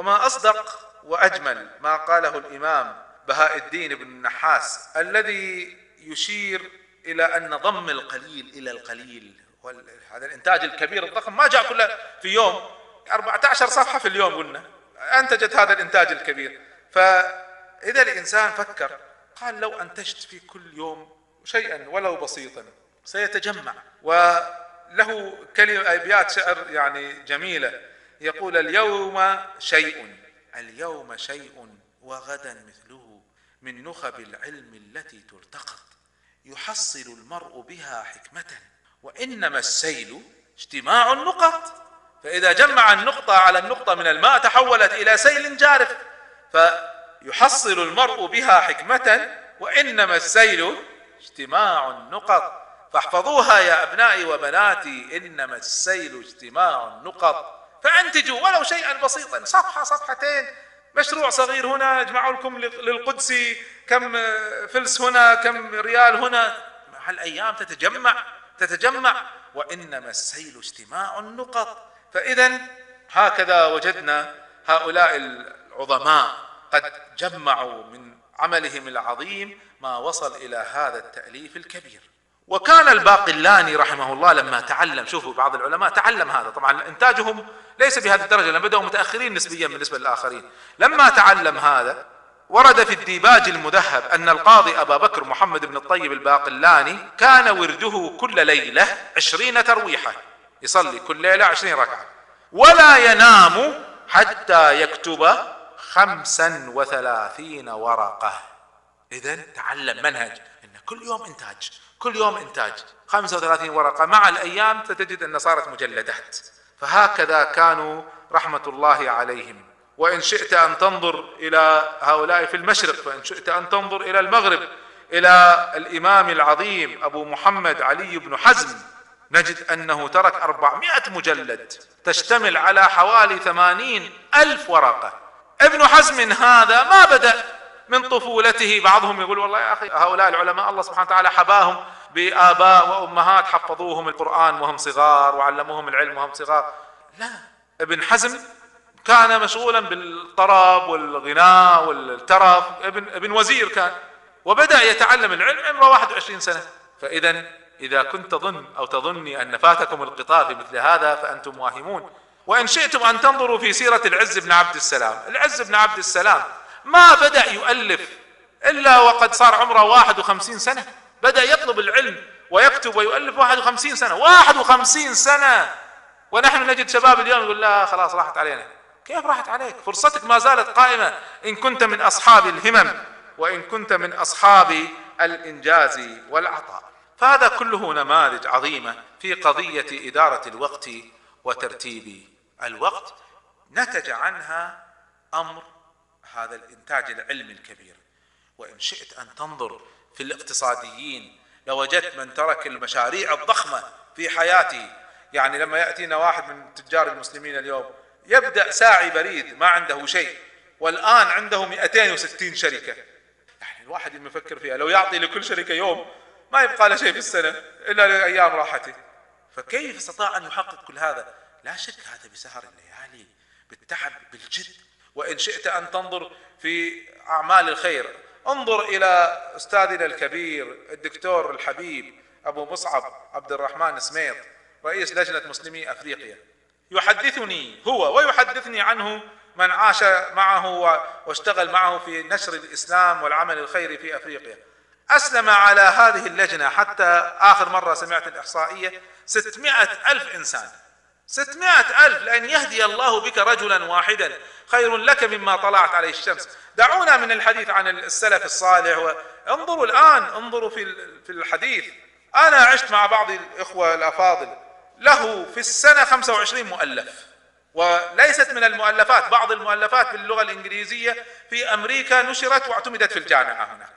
وما أصدق وأجمل ما قاله الإمام بهاء الدين بن النحاس الذي يشير إلى أن ضم القليل إلى القليل. هذا الإنتاج الكبير الضخم ما جاء كله في يوم. 14 صفحة في اليوم قلنا. أنتجت هذا الإنتاج الكبير. فإذا الإنسان فكر قال لو أنتجت في كل يوم شيئا ولو بسيطا سيتجمع. وله كلمة أبيات شعر يعني جميلة. يقول اليوم شيء اليوم شيء وغدا مثله من نخب العلم التي تلتقط يحصل المرء بها حكمة وإنما السيل اجتماع النقط. فإذا جمع النقطة على النقطة من الماء تحولت إلى سيل جارف فيحصل المرء بها حكمة وإنما السيل اجتماع النقط. فاحفظوها يا أبنائي وبناتي إنما السيل اجتماع النقط. فأنتجوا ولو شيئا بسيطا. صفحة صفحتين. مشروع صغير هنا اجمعوا لكم للقدس كم فلس هنا كم ريال هنا. مع الأيام تتجمع تتجمع. وإنما السيل اجتماع النقط. فإذا هكذا وجدنا هؤلاء العظماء قد جمعوا من عملهم العظيم ما وصل إلى هذا التأليف الكبير. وكان الباقلاني رحمه الله لما تعلم شوفوا بعض العلماء تعلم هذا طبعا إنتاجهم ليس بهذه الدرجة لأن بدأوا متأخرين نسبيا بالنسبة للآخرين. لما تعلم هذا ورد في الديباج المذهب أن القاضي أبا بكر محمد بن الطيب الباقلاني كان ورده كل ليلة عشرين ترويحة يصلي كل ليلة عشرين ركعة ولا ينام حتى يكتب خمسا وثلاثين ورقة. إذا تعلم منهج. أن كل يوم إنتاج. كل يوم إنتاج. 35 ورقة. مع الأيام ستجد أن صارت مجلدات. فهكذا كانوا رحمة الله عليهم. وإن شئت أن تنظر إلى هؤلاء في المشرق وإن شئت أن تنظر إلى المغرب إلى الإمام العظيم أبو محمد علي بن حزم نجد أنه ترك أربعمائة مجلد تشتمل على حوالي ثمانين ألف ورقة. ابن حزم هذا ما بدأ من طفولته بعضهم يقول والله يا أخي هؤلاء العلماء الله سبحانه وتعالى حباهم بآباء وأمهات حفظوهم القرآن وهم صغار وعلموهم العلم وهم صغار. لا ابن حزم كان مشغولا بالطرب والغناء والترف. ابن, ابن وزير كان وبدأ يتعلم العلم عمره 21 سنة. فإذا إذا كنت تظن أو تظني أن فاتكم القطار في مثل هذا فأنتم واهمون. وإن شئتم أن تنظروا في سيرة العز بن عبد السلام. العز بن عبد السلام ما بدأ يؤلف إلا وقد صار عمره 51 سنة. بدأ يطلب العلم ويكتب ويؤلف 51 سنة. 51 سنة! ونحن نجد شباب اليوم يقول لا خلاص راحت علينا. كيف راحت عليك؟ فرصتك ما زالت قائمة. إن كنت من أصحاب الهمم وإن كنت من أصحاب الإنجاز والعطاء فهذا كله نماذج عظيمة في قضية إدارة الوقت وترتيب الوقت. نتج عنها أمر هذا الإنتاج العلمي الكبير. وإن شئت أن تنظر في الاقتصاديين لوجدت من ترك المشاريع الضخمة في حياته. يعني لما يأتينا واحد من تجار المسلمين اليوم يبدأ ساعي بريد ما عنده شيء. والآن عنده 260 شركة. يعني الواحد يفكر فيها لو يعطي لكل شركة يوم ما يبقى له شيء في السنة إلا لأيام راحته. فكيف استطاع أن يحقق كل هذا؟ لا شك هذا بسهر الليالي بالتعب بالجد. وإن شئت أن تنظر في أعمال الخير. انظر إلى أستاذنا الكبير الدكتور الحبيب أبو مصعب عبد الرحمن سميط رئيس لجنة مسلمي أفريقيا. يحدثني هو ويحدثني عنه من عاش معه واشتغل معه في نشر الإسلام والعمل الخيري في أفريقيا. أسلم على هذه اللجنة حتى آخر مرة سمعت الإحصائية ستمائة ألف إنسان. ستمائة ألف لأن يهدي الله بك رجلا واحدا. خير لك مما طلعت عليه الشمس. دعونا من الحديث عن السلف الصالح انظروا الآن انظروا في في الحديث. أنا عشت مع بعض الإخوة الأفاضل. له في السنة 25 مؤلف. وليست من المؤلفات بعض المؤلفات باللغة الإنجليزية في أمريكا نشرت واعتمدت في الجامعة هناك.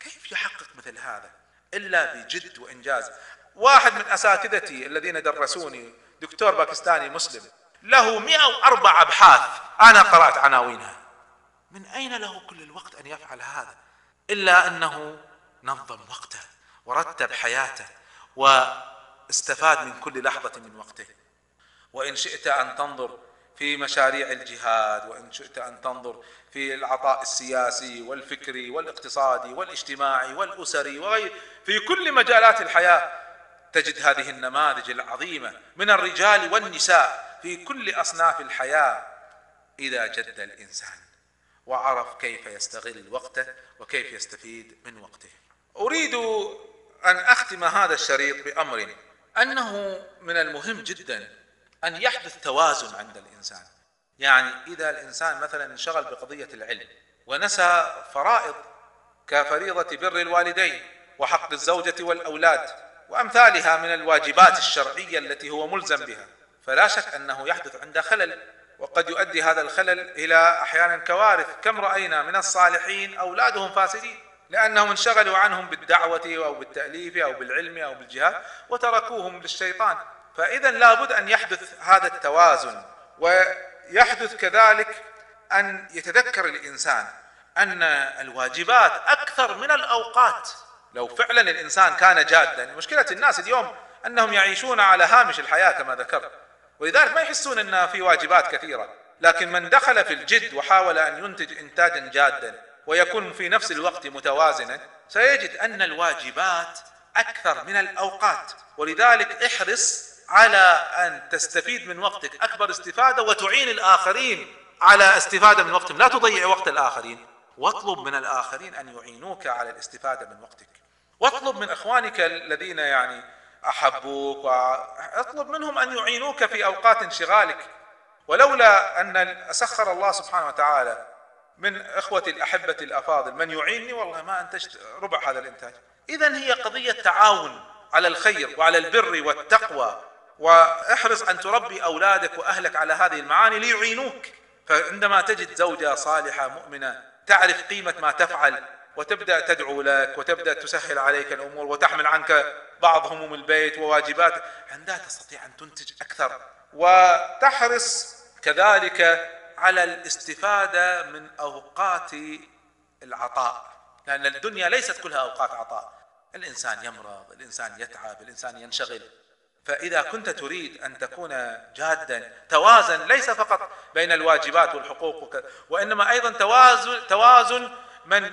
كيف يحقق مثل هذا إلا بجد وإنجاز؟ واحد من أساتذتي الذين درسوني دكتور باكستاني مسلم. له 104 أبحاث. أنا قرأت عناوينها. من أين له كل الوقت أن يفعل هذا؟ إلا أنه نظم وقته ورتب حياته واستفاد من كل لحظة من وقته. وإن شئت أن تنظر في مشاريع الجهاد وإن شئت أن تنظر في العطاء السياسي والفكري والاقتصادي والاجتماعي والأسري وغير في كل مجالات الحياة تجد هذه النماذج العظيمة من الرجال والنساء في كل أصناف الحياة إذا جد الإنسان وعرف كيف يستغل وقته وكيف يستفيد من وقته. أريد أن أختم هذا الشريط بأمر أنه من المهم جدا أن يحدث توازن عند الإنسان. يعني إذا الإنسان مثلا انشغل بقضية العلم ونسى فرائض كفريضة بر الوالدين وحق الزوجة والأولاد وأمثالها من الواجبات الشرعية التي هو ملزم بها. فلا شك أنه يحدث عنده خلل وقد يؤدي هذا الخلل إلى أحيانا كوارث كم رأينا من الصالحين أولادهم فاسدين لأنهم انشغلوا عنهم بالدعوة أو بالتأليف أو بالعلم أو بالجهاد وتركوهم للشيطان. فإذا لابد أن يحدث هذا التوازن ويحدث كذلك أن يتذكر الإنسان أن الواجبات أكثر من الأوقات. لو فعلا الإنسان كان جادا مشكلة الناس اليوم أنهم يعيشون على هامش الحياة كما ذكرت. ولذلك ما يحسون أن في واجبات كثيرة. لكن من دخل في الجد وحاول أن ينتج إنتاجا جادا ويكون في نفس الوقت متوازنا سيجد أن الواجبات أكثر من الأوقات. ولذلك احرص على أن تستفيد من وقتك. أكبر استفادة وتعين الآخرين على استفادة من وقتهم. لا تضيع وقت الآخرين. واطلب من الآخرين أن يعينوك على الاستفادة من وقتك. واطلب من إخوانك الذين يعني أحبوك واطلب منهم أن يعينوك في أوقات انشغالك. ولولا أن سخر الله سبحانه وتعالى من إخوتي الأحبة الأفاضل من يعينني والله ما أنتجت ربع هذا الإنتاج. إذا هي قضية تعاون على الخير وعلى البر والتقوى. وأحرص أن تربي أولادك وأهلك على هذه المعاني ليعينوك. فعندما تجد زوجة صالحة مؤمنة تعرف قيمة ما تفعل وتبدأ تدعو لك وتبدأ تسهل عليك الأمور وتحمل عنك بعض هموم البيت وواجبات. عندها تستطيع أن تنتج أكثر. وتحرص كذلك على الاستفادة من أوقات العطاء. لأن الدنيا ليست كلها أوقات عطاء. الإنسان يمرض الإنسان يتعب الإنسان ينشغل. فإذا كنت تريد أن تكون جادا توازن ليس فقط بين الواجبات والحقوق وإنما أيضا توازن توازن من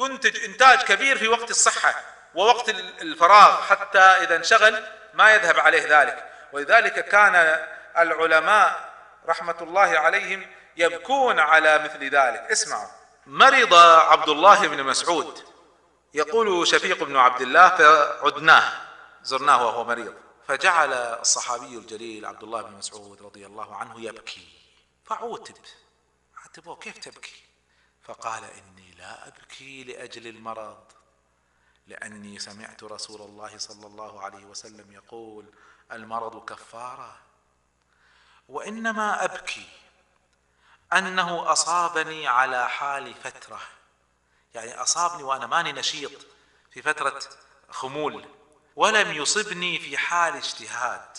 ينتج إنتاج كبير في وقت الصحة ووقت الفراغ حتى إذا انشغل ما يذهب عليه ذلك. ولذلك كان العلماء رحمة الله عليهم يبكون على مثل ذلك. اسمعوا. مرض عبد الله بن مسعود. يقول شفيق بن عبد الله فعدناه زرناه وهو مريض. فجعل الصحابي الجليل عبد الله بن مسعود رضي الله عنه يبكي. فعوتب. عاتبوه كيف تبكي؟ فقال إني لا أبكي لأجل المرض لأني سمعت رسول الله صلى الله عليه وسلم يقول المرض كفارة وإنما أبكي أنه أصابني على حال فترة. يعني أصابني وأنا ماني نشيط في فترة خمول ولم يصبني في حال اجتهاد.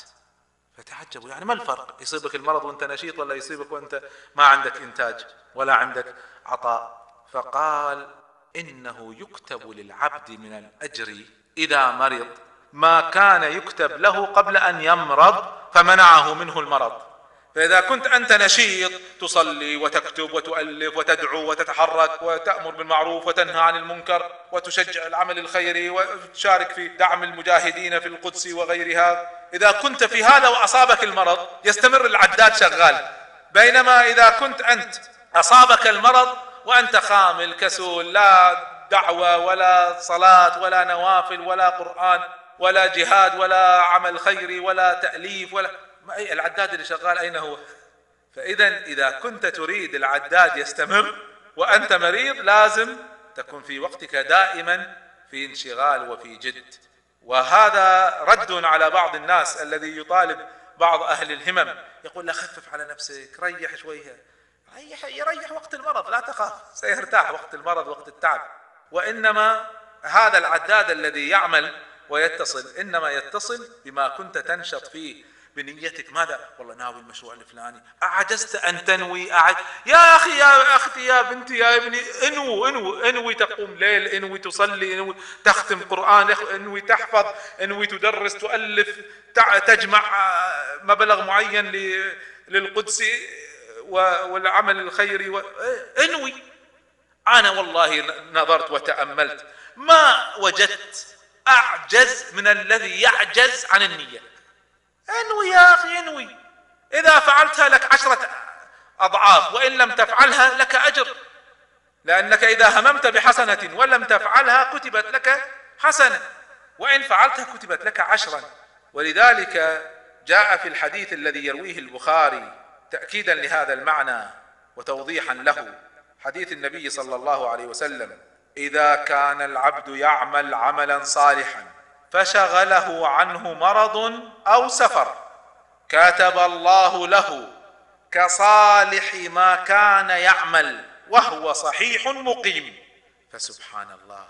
فتعجبوا يعني ما الفرق؟ يصيبك المرض وأنت نشيط ولا يصيبك وأنت ما عندك إنتاج ولا عندك عطاء؟ فقال إنه يكتب للعبد من الأجر إذا مرض ما كان يكتب له قبل أن يمرض فمنعه منه المرض. فإذا كنت أنت نشيط تصلي وتكتب وتؤلف وتدعو وتتحرك وتأمر بالمعروف وتنهى عن المنكر وتشجع العمل الخيري وتشارك في دعم المجاهدين في القدس وغيرها. إذا كنت في هذا وأصابك المرض يستمر العداد شغال. بينما إذا كنت أنت أصابك المرض وأنت خامل كسول لا دعوة ولا صلاة ولا نوافل ولا قرآن ولا جهاد ولا عمل خيري ولا تأليف ولا العداد اللي شغال أين هو؟ فإذا إذا كنت تريد العداد يستمر وأنت مريض لازم تكون في وقتك دائما في انشغال وفي جد. وهذا رد على بعض الناس الذي يطالب بعض أهل الهمم يقول لا خفف على نفسك ريح شوية يريح وقت المرض لا تخاف سيرتاح وقت المرض وقت التعب. وإنما هذا العداد الذي يعمل ويتصل إنما يتصل بما كنت تنشط فيه بنيتك. ماذا؟ والله ناوي المشروع الفلاني. أعجزت أن تنوي أعج... يا أخي يا أختي يا بنتي يا ابني انو انو انوي تقوم ليل انوي تصلي انوي تختم قرآن انوي تحفظ انوي تدرس تؤلف تجمع مبلغ معين للقدس. والعمل الخيري و... انوي. أنا والله نظرت وتأملت. ما وجدت أعجز من الذي يعجز عن النية. انوي يا أخي انوي. إذا فعلتها لك عشرة أضعاف وإن لم تفعلها لك أجر. لأنك إذا هممت بحسنة ولم تفعلها كتبت لك حسنة. وإن فعلتها كتبت لك عشرا. ولذلك جاء في الحديث الذي يرويه البخاري تاكيدا لهذا المعنى وتوضيحا له. حديث النبي صلى الله عليه وسلم إذا كان العبد يعمل عملا صالحا فشغله عنه مرض أو سفر كتب الله له كصالح ما كان يعمل وهو صحيح مقيم. فسبحان الله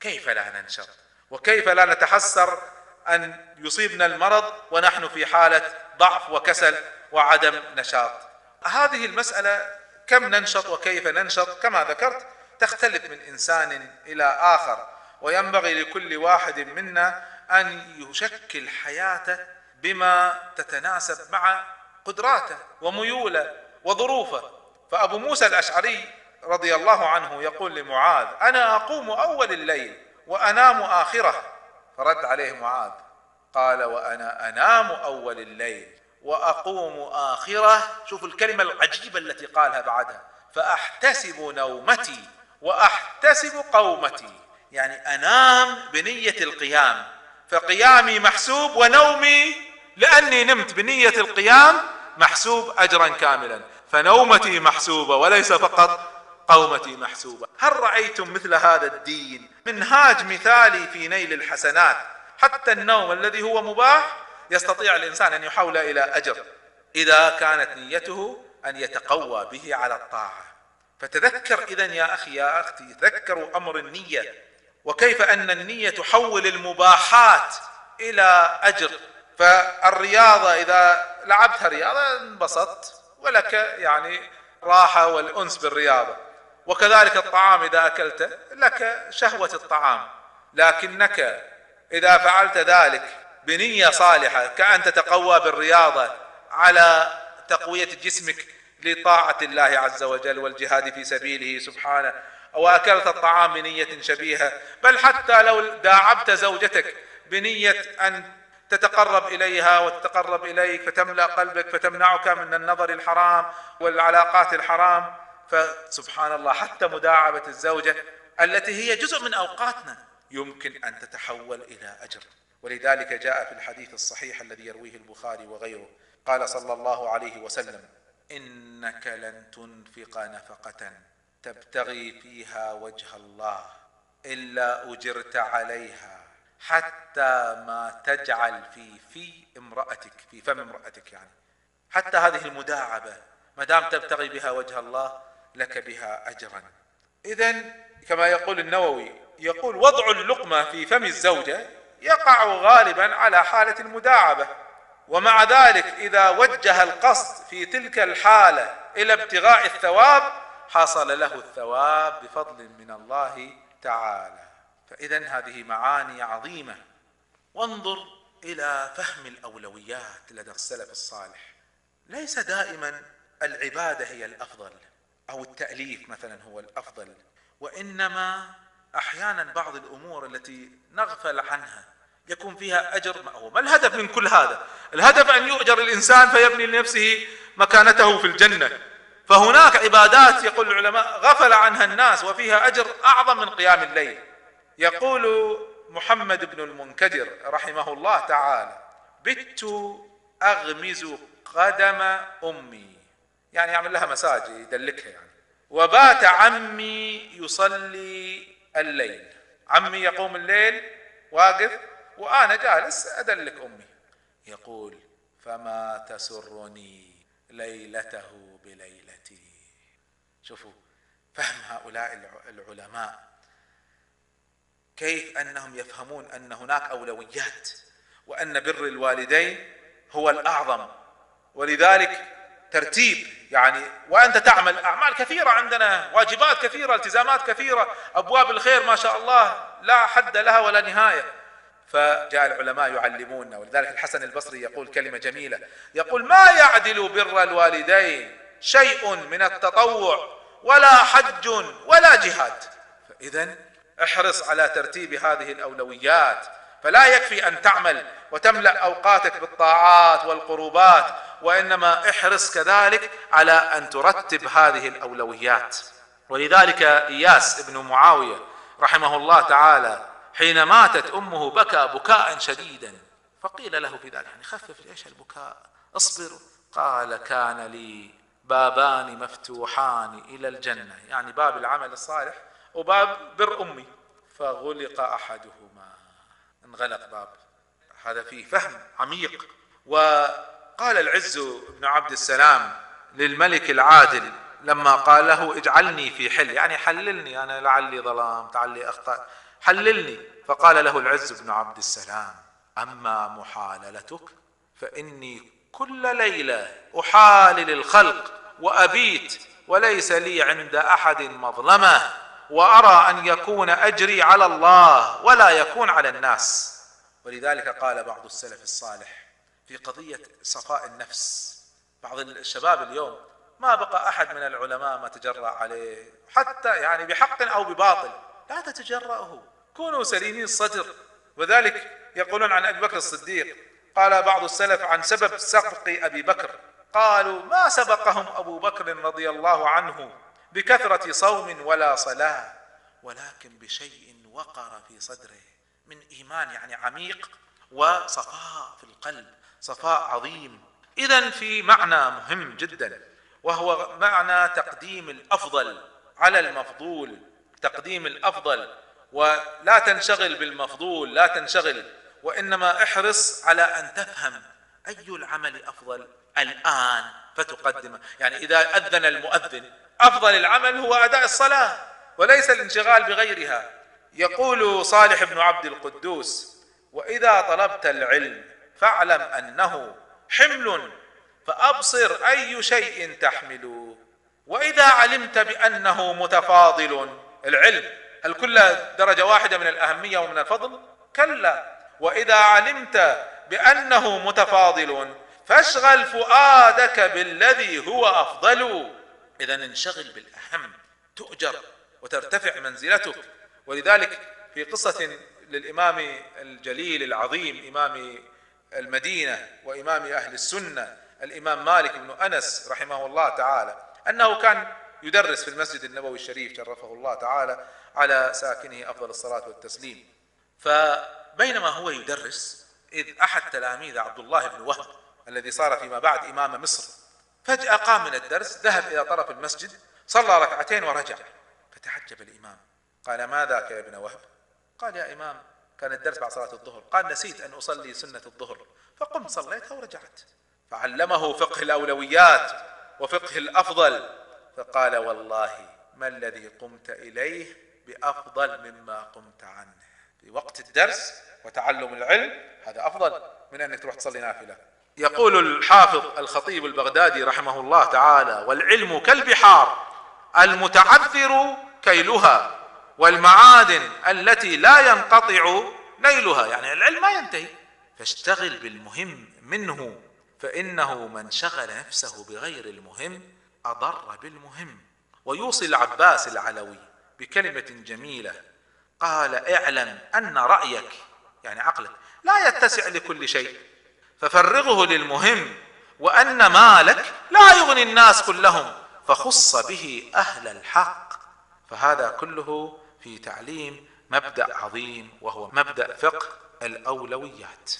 كيف لا ننشط؟ وكيف لا نتحسر أن يصيبنا المرض ونحن في حالة ضعف وكسل وعدم نشاط. هذه المسألة كم ننشط وكيف ننشط؟ كما ذكرت تختلف من إنسان إلى آخر وينبغي لكل واحد منا أن يشكل حياته بما تتناسب مع قدراته وميوله وظروفه. فأبو موسى الأشعري رضي الله عنه يقول لمعاذ أنا أقوم أول الليل وأنام آخره. فرد عليه معاذ قال وأنا أنام أول الليل وأقوم آخره. شوف الكلمة العجيبة التي قالها بعدها فأحتسب نومتي وأحتسب قومتي. يعني أنام بنية القيام فقيامي محسوب ونومي لأني نمت بنية القيام محسوب اجرا كاملا فنومتي محسوبة وليس فقط قومتي محسوبة. هل رأيتم مثل هذا الدين؟ منهاج مثالي في نيل الحسنات. حتى النوم الذي هو مباح يستطيع الإنسان أن يحول إلى أجر. إذا كانت نيته أن يتقوى به على الطاعة. فتذكر اذا يا أخي يا أختي تذكروا أمر النية. وكيف أن النية تحول المباحات إلى أجر. فالرياضة إذا لعبتها رياضة انبسطت ولك يعني راحة والأنس بالرياضة. وكذلك الطعام إذا اكلته لك شهوة الطعام. لكنك إذا فعلت ذلك بنية صالحة كان تتقوى بالرياضة على تقوية جسمك لطاعة الله عز وجل والجهاد في سبيله سبحانه وأكلت الطعام بنية شبيهة. بل حتى لو داعبت زوجتك بنية أن تتقرب إليها وتتقرب إليك فتملأ قلبك فتمنعك من النظر الحرام والعلاقات الحرام فسبحان الله حتى مداعبة الزوجة التي هي جزء من أوقاتنا يمكن أن تتحول إلى أجر. ولذلك جاء في الحديث الصحيح الذي يرويه البخاري وغيره قال صلى الله عليه وسلم إنك لن تنفق نفقة تبتغي فيها وجه الله إلا أجرت عليها حتى ما تجعل في في امرأتك في فم امرأتك يعني. حتى هذه المداعبة ما دام تبتغي بها وجه الله لك بها أجرا. إذا كما يقول النووي يقول وضع اللقمة في فم الزوجة يقع غالبا على حالة المداعبة ومع ذلك إذا وجه القصد في تلك الحالة إلى ابتغاء الثواب حصل له الثواب بفضل من الله تعالى. فإذا هذه معاني عظيمة. وانظر إلى فهم الأولويات لدى السلف الصالح. ليس دائما العبادة هي الأفضل. أو التأليف مثلا هو الأفضل. وإنما أحيانا بعض الأمور التي نغفل عنها يكون فيها أجر ما هو ما الهدف من كل هذا؟ الهدف أن يؤجر الإنسان فيبني لنفسه مكانته في الجنة. فهناك عبادات يقول العلماء غفل عنها الناس وفيها أجر أعظم من قيام الليل. يقول محمد بن المنكدر رحمه الله تعالى بت أغمز قدم أمي. يعني يعمل لها مساج يدلكها يعني. وبات عمي يصلي الليل. عمي يقوم الليل واقف وأنا جالس أدلك أمي. يقول فما تسرني ليلته بليلتي. شوفوا فهم هؤلاء العلماء. كيف أنهم يفهمون أن هناك أولويات وأن بر الوالدين هو الأعظم. ولذلك ترتيب يعني وأنت تعمل أعمال كثيرة عندنا واجبات كثيرة التزامات كثيرة أبواب الخير ما شاء الله لا حد لها ولا نهاية. فجاء العلماء يعلموننا ولذلك الحسن البصري يقول كلمة جميلة يقول ما يعدل بر الوالدين شيء من التطوع ولا حج ولا جهاد. فإذا احرص على ترتيب هذه الأولويات. فلا يكفي أن تعمل وتملأ أوقاتك بالطاعات والقربات وإنما احرص كذلك على أن ترتب هذه الأولويات. ولذلك إياس ابن معاوية رحمه الله تعالى حين ماتت أمه بكى بكاء شديدا فقيل له في ذلك يعني خفف إيش البكاء؟ اصبر. قال كان لي بابان مفتوحان إلى الجنة يعني باب العمل الصالح وباب بر أمي فغلق أحدهما. انغلق باب. هذا فيه فهم عميق. وقال العز بن عبد السلام للملك العادل لما قال له اجعلني في حل يعني حللني أنا لعلي ظلام تعلي أخطأ حللني. فقال له العز بن عبد السلام أما محاللتك فإني كل ليلة أحالل الخلق وأبيت وليس لي عند أحد مظلمة. وأرى أن يكون أجري على الله ولا يكون على الناس. ولذلك قال بعض السلف الصالح في قضية صفاء النفس. بعض الشباب اليوم ما بقى أحد من العلماء ما تجرأ عليه حتى يعني بحق أو بباطل. لا تتجرأه. كونوا سليمين الصدر وذلك يقولون عن أبي بكر الصديق. قال بعض السلف عن سبب سبق أبي بكر. قالوا ما سبقهم أبو بكر رضي الله عنه بكثرة صوم ولا صلاة ولكن بشيء وقر في صدره من إيمان يعني عميق وصفاء في القلب صفاء عظيم. إذا في معنى مهم جدا وهو معنى تقديم الأفضل على المفضول تقديم الأفضل. ولا تنشغل بالمفضول لا تنشغل وإنما احرص على أن تفهم أي العمل أفضل الآن. فتقدمه يعني إذا أذن المؤذن أفضل العمل هو أداء الصلاة وليس الانشغال بغيرها. يقول صالح بن عبد القدوس وإذا طلبت العلم فاعلم أنه حمل فأبصر أي شيء تحمل. وإذا علمت بأنه متفاضل العلم هل كل درجة واحدة من الأهمية ومن الفضل؟ كلا. وإذا علمت بأنه متفاضل فاشغل فؤادك بالذي هو أفضل. إذا انشغل بالأهم تؤجر وترتفع منزلتك. ولذلك في قصة للإمام الجليل العظيم إمام المدينة وإمام أهل السنة الإمام مالك بن أنس رحمه الله تعالى أنه كان يدرس في المسجد النبوي الشريف شرفه الله تعالى على ساكنه أفضل الصلاة والتسليم. فبينما هو يدرس إذ أحد تلاميذ عبد الله بن وهب الذي صار فيما بعد إمام مصر. فجأة قام من الدرس ذهب إلى طرف المسجد صلى ركعتين ورجع. فتعجب الإمام. قال ما ذاك يا ابن وهب؟ قال يا إمام كان الدرس بعد صلاة الظهر. قال نسيت أن أصلي سنة الظهر. فقمت صليتها ورجعت. فعلمه فقه الأولويات وفقه الأفضل. فقال والله ما الذي قمت إليه بأفضل مما قمت عنه. في وقت الدرس وتعلم العلم هذا أفضل من أنك تروح تصلي نافلة. يقول الحافظ الخطيب البغدادي رحمه الله تعالى والعلم كالبحار المتعذر كيلها والمعادن التي لا ينقطع نيلها. يعني العلم ما ينتهي. فاشتغل بالمهم منه فإنه من شغل نفسه بغير المهم أضر بالمهم. ويوصي العباس العلوي بكلمة جميلة قال اعلم أن رأيك يعني عقلك لا يتسع لكل شيء. ففرغه للمهم وأن مالك لا يغني الناس كلهم فخص به أهل الحق. فهذا كله في تعليم مبدأ عظيم وهو مبدأ فقه الأولويات.